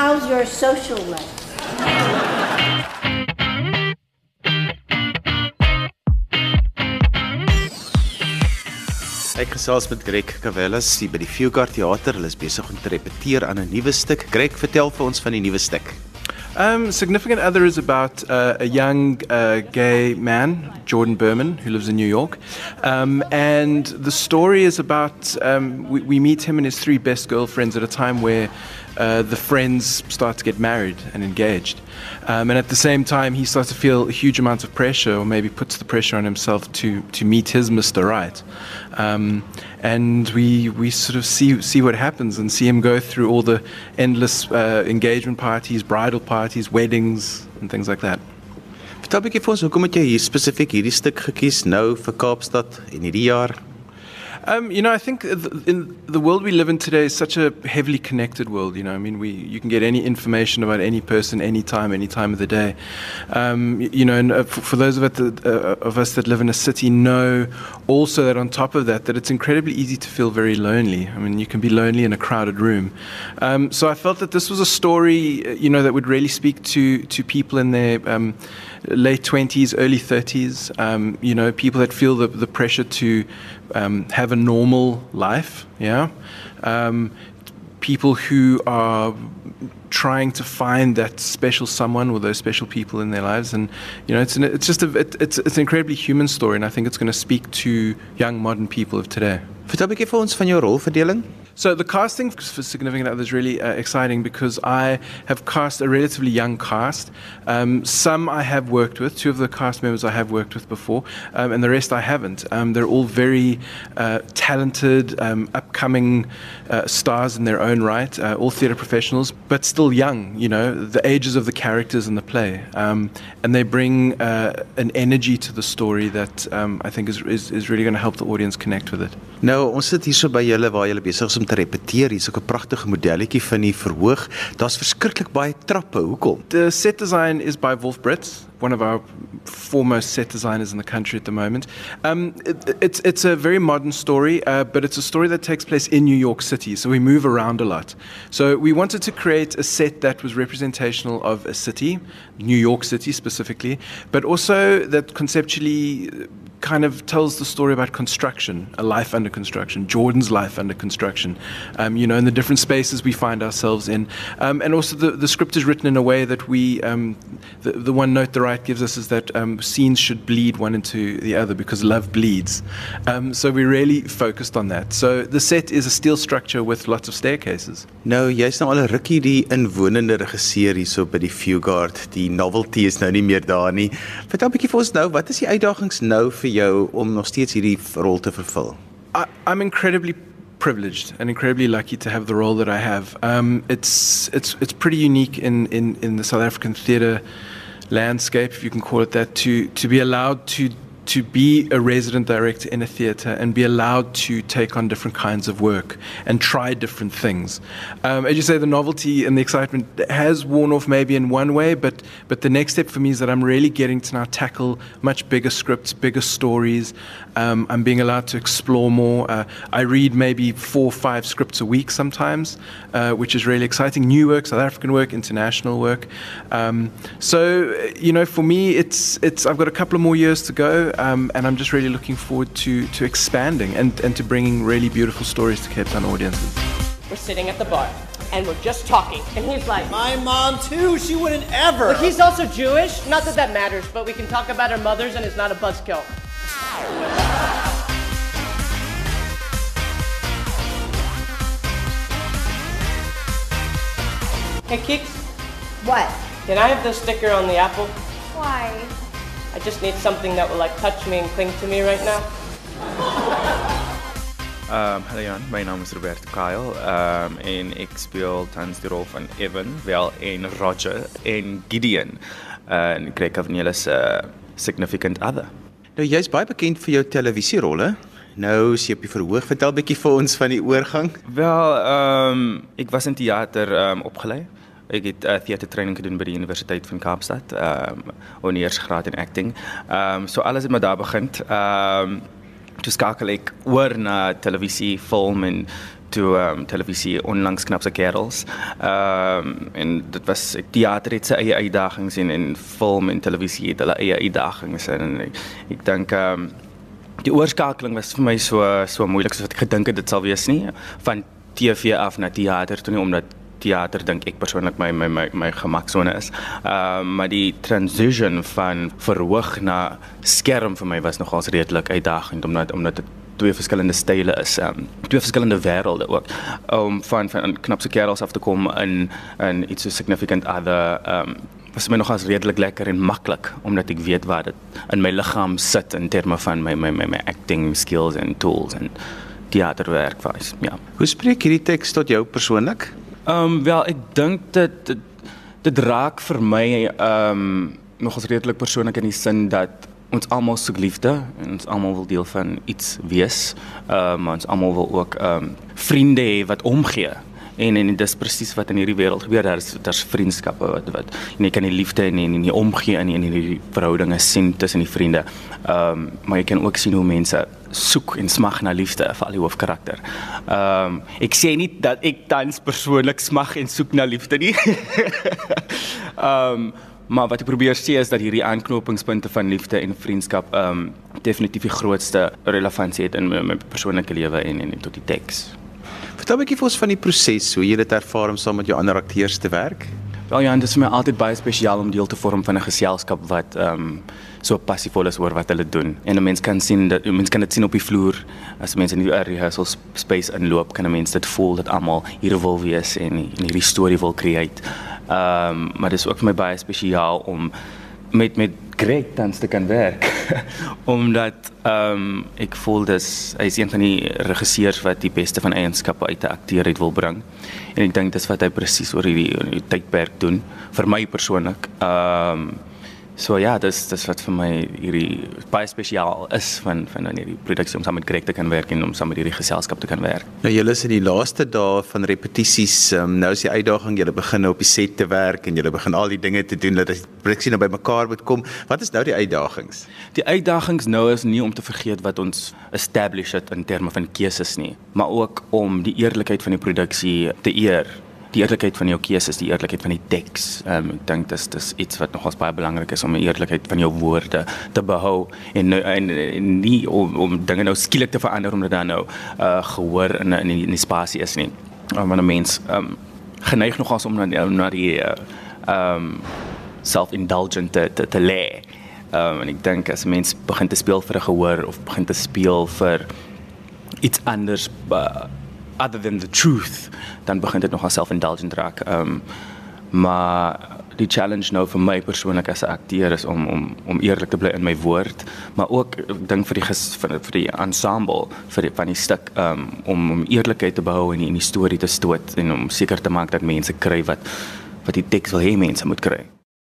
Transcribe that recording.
How's your social life? Ek gesels met Greg Cavellas hier by die Fugard Theater. Hulle is besig om te repeteer aan 'n nuwe stuk. Greg, vertel vir ons van die nuwe stuk. Um, Significant Other is about uh, a young uh, gay man, Jordan Berman, who lives in New York. Um, and the story is about um, we, we meet him and his three best girlfriends at a time where uh, the friends start to get married and engaged. Um, and at the same time, he starts to feel a huge amount of pressure, or maybe puts the pressure on himself to, to meet his Mr. Right. Um, and we, we sort of see, see what happens and see him go through all the endless uh, engagement parties, bridal parties, weddings, and things like that. Vertel 'n bietjie vir ons hoekom het jy hier spesifiek hierdie stuk gekies nou vir Kaapstad en hierdie jaar? Um, you know, I think th- in the world we live in today is such a heavily connected world. You know, I mean, we you can get any information about any person, anytime, any time of the day. Um, you know, and uh, for, those of us, that, uh, of us that live in a city, know also that on top of that, that it's incredibly easy to feel very lonely. I mean, you can be lonely in a crowded room. Um, so I felt that this was a story, uh, you know, that would really speak to to people in their um, late 20s, early 30s, um, you know, people that feel the, the pressure to um, have a normal life, yeah. Um, people who are trying to find that special someone or those special people in their lives and you know it's an, it's just a it, it's it's an incredibly human story and I think it's going to speak to young modern people of today. Vertel 'n bietjie vir ons van jou rolverdeling. So the casting for Significant Other is really uh, exciting because I have cast a relatively young cast. Um, some I have worked with, two of the cast members I have worked with before, um, and the rest I haven't. Um, they're all very uh, talented, um, upcoming uh, stars in their own right, uh, all theatre professionals, but still young. You know, the ages of the characters in the play, um, and they bring uh, an energy to the story that um, I think is, is, is really going to help the audience connect with it. Nou, ons sit hierso by julle waar julle besig te repeteer. Hier's ook 'n pragtige modelletjie van die verhoog. Daar's verskriklik baie trappe. Hoekom? The set design is by Wolf Brits, one of our foremost set designers in the country at the moment. Um, it, it's, it's a very modern story, uh, but it's a story that takes place in New York City, so we move around a lot. So we wanted to create a set that was representational of a city, New York City specifically, but also that conceptually kind of tells the story about construction, a life under construction, Jordan's life under construction, um, you know, in the different spaces we find ourselves in. Um, and also the, the script is written in a way that we, um, the, the one note the right gives us is that um, scenes should bleed one into the other because love bleeds. Um, so we really focused on that. So the set is a steel structure with lots of staircases. Nou, jy's nou al 'n rukkie die inwonende regisseur hierso by die Fugard. Die novelty is nou nie meer daar nie. Vertel 'n bietjie vir ons nou, wat is die uitdagings nou vir jou om nog steeds hierdie rol te vervul? I, I'm incredibly privileged and incredibly lucky to have the role that I have. Um, it's it's it's pretty unique in, in, in the South African theatre landscape, if you can call it that, to to be allowed to to be a resident director in a theatre and be allowed to take on different kinds of work and try different things. Um, as you say, the novelty and the excitement has worn off maybe in one way, but but the next step for me is that I'm really getting to now tackle much bigger scripts, bigger stories. Um, I'm being allowed to explore more. Uh, I read maybe four or five scripts a week sometimes, uh, which is really exciting. New work, South African work, international work. Um, so you know, for me, it's it's I've got a couple of more years to go, um, and I'm just really looking forward to to expanding and, and to bringing really beautiful stories to Cape Town audiences. We're sitting at the bar and we're just talking. And he's like, My mom too. She wouldn't ever. but he's also Jewish. Not that that matters, but we can talk about our mothers and it's not a buzzkill. Hey, Keeks, What? can I have the sticker on the apple? Why? I just need something that will like touch me and cling to me right now. Um, hallo Jan, my naam is Roberto Kyle. Um, en ek speel tans die rol van Evan, wel en Roger en Gideon. Uh, en Greg Cavaniel se uh, significant other. Nou jy's baie bekend vir jou televisierolle. Nou is jy op die verhoog. Vertel bietjie vir ons van die oorgang. Wel, ehm um, ek was in teater ehm um, opgelei. Ek het uh, teatertraining gedoen by die Universiteit van Kaapstad, ehm um, ondergraads in acting. Ehm um, so alles het maar daar begin. Ehm um, toe skakel ek oor na televisie, film en toe ehm um, televisie onlangs knapse kerels. Ehm um, en dit was teater het sy eie uitdagings en en film en televisie het hulle eie uitdagings en ek, ek dink ehm um, die oorskakeling was vir my so so moeilik soos wat ek gedink het dit sal wees nie van TV af na teater toe nie omdat teater dink ek persoonlik my my my my gemaksone is. Ehm uh, maar die transition van verhoog na skerm vir my was nogals redelik uitdagend omdat omdat dit twee verskillende style is, um, twee verskillende wêrelde ook. Om van van knapse kerels af te kom in in iets so significant other um was my nogals redelik lekker en maklik omdat ek weet waar dit in my liggaam sit in terme van my my my, my acting skills and tools en teaterwerk wys. Ja. Hoe spreek hierdie teks tot jou persoonlik? Ehm um, wel ek dink dit, dit dit raak vir my ehm um, nogals redelik persoonlik in die sin dat ons almal soek liefde en ons almal wil deel van iets wees. Ehm um, ons almal wil ook ehm um, vriende hê wat omgee. En en dis presies wat in hierdie wêreld gebeur. Daar's daar's vriendskappe wat wat en jy kan die liefde en en die omgee in in hierdie verhoudinge sien tussen die vriende. Ehm um, maar jy kan ook sien hoe mense soek en smag na liefde vir al die hoofkarakter. Ehm um, ek sê nie dat ek tans persoonlik smag en soek na liefde nie. Ehm um, Maar wat ek probeer sê is dat hierdie aanknopingspunte van liefde en vriendskap ehm um, definitief die grootste relevantie het in my, my persoonlike lewe en en tot die teks. Vertel 'n bietjie vir ons van die proses, hoe jy dit ervaar om saam met jou ander akteurs te werk. Wel ja, dit is vir my altyd baie spesiaal om deel te vorm van 'n geselskap wat ehm um, so passievol is oor wat hulle doen. En 'n mens kan sien dat 'n mens kan dit sien op die vloer as mense in die rehearsal space inloop, kan 'n mens dit voel dat almal hier wil wees en, en hierdie storie wil create. Ehm um, maar dit is ook vir my baie spesiaal om met met Greg tans te kan werk. Omdat ehm um, ek voel dis hy is een van die regisseurs wat die beste van eienskappe uit 'n akteur uit wil bring. En ek dink dis wat hy presies oor hierdie, tydperk doen vir my persoonlik. Ehm um, So ja, dis dis wat vir my hierdie baie spesiaal is van van dan hierdie produksie om saam met Greg te kan werk en om saam met hierdie geselskap te kan werk. Nou julle is in die laaste dae van repetisies, um, nou is die uitdaging julle begin nou op die set te werk en julle begin al die dinge te doen dat die produksie nou bymekaar moet kom. Wat is nou die uitdagings? Die uitdagings nou is nie om te vergeet wat ons establish het in terme van keuses nie, maar ook om die eerlikheid van die produksie te eer die eerlikheid van jou keuses, die eerlikheid van die teks. Ehm um, ek dink dis dis iets wat nogals baie belangrik is om die eerlikheid van jou woorde te behou en en, en nie om, om dinge nou skielik te verander omdat dan nou uh gehoor in in die, in die spasie is nie. Um, want 'n mens ehm um, geneig nogals om na na die ehm uh, um, self-indulgent te te, te lê. Ehm um, en ek dink as 'n mens begin te speel vir 'n gehoor of begin te speel vir iets anders uh, other than the truth dan begin dit nogal self-indulgent raak. Ehm um, maar die challenge nou vir my persoonlik as 'n akteur is om om om eerlik te bly in my woord, maar ook ek dink vir die ges, vir, vir die ensemble vir die, van die stuk um, om om eerlikheid te behou en in die storie te stoot en om seker te maak dat mense kry wat wat die teks wil hê mense moet kry.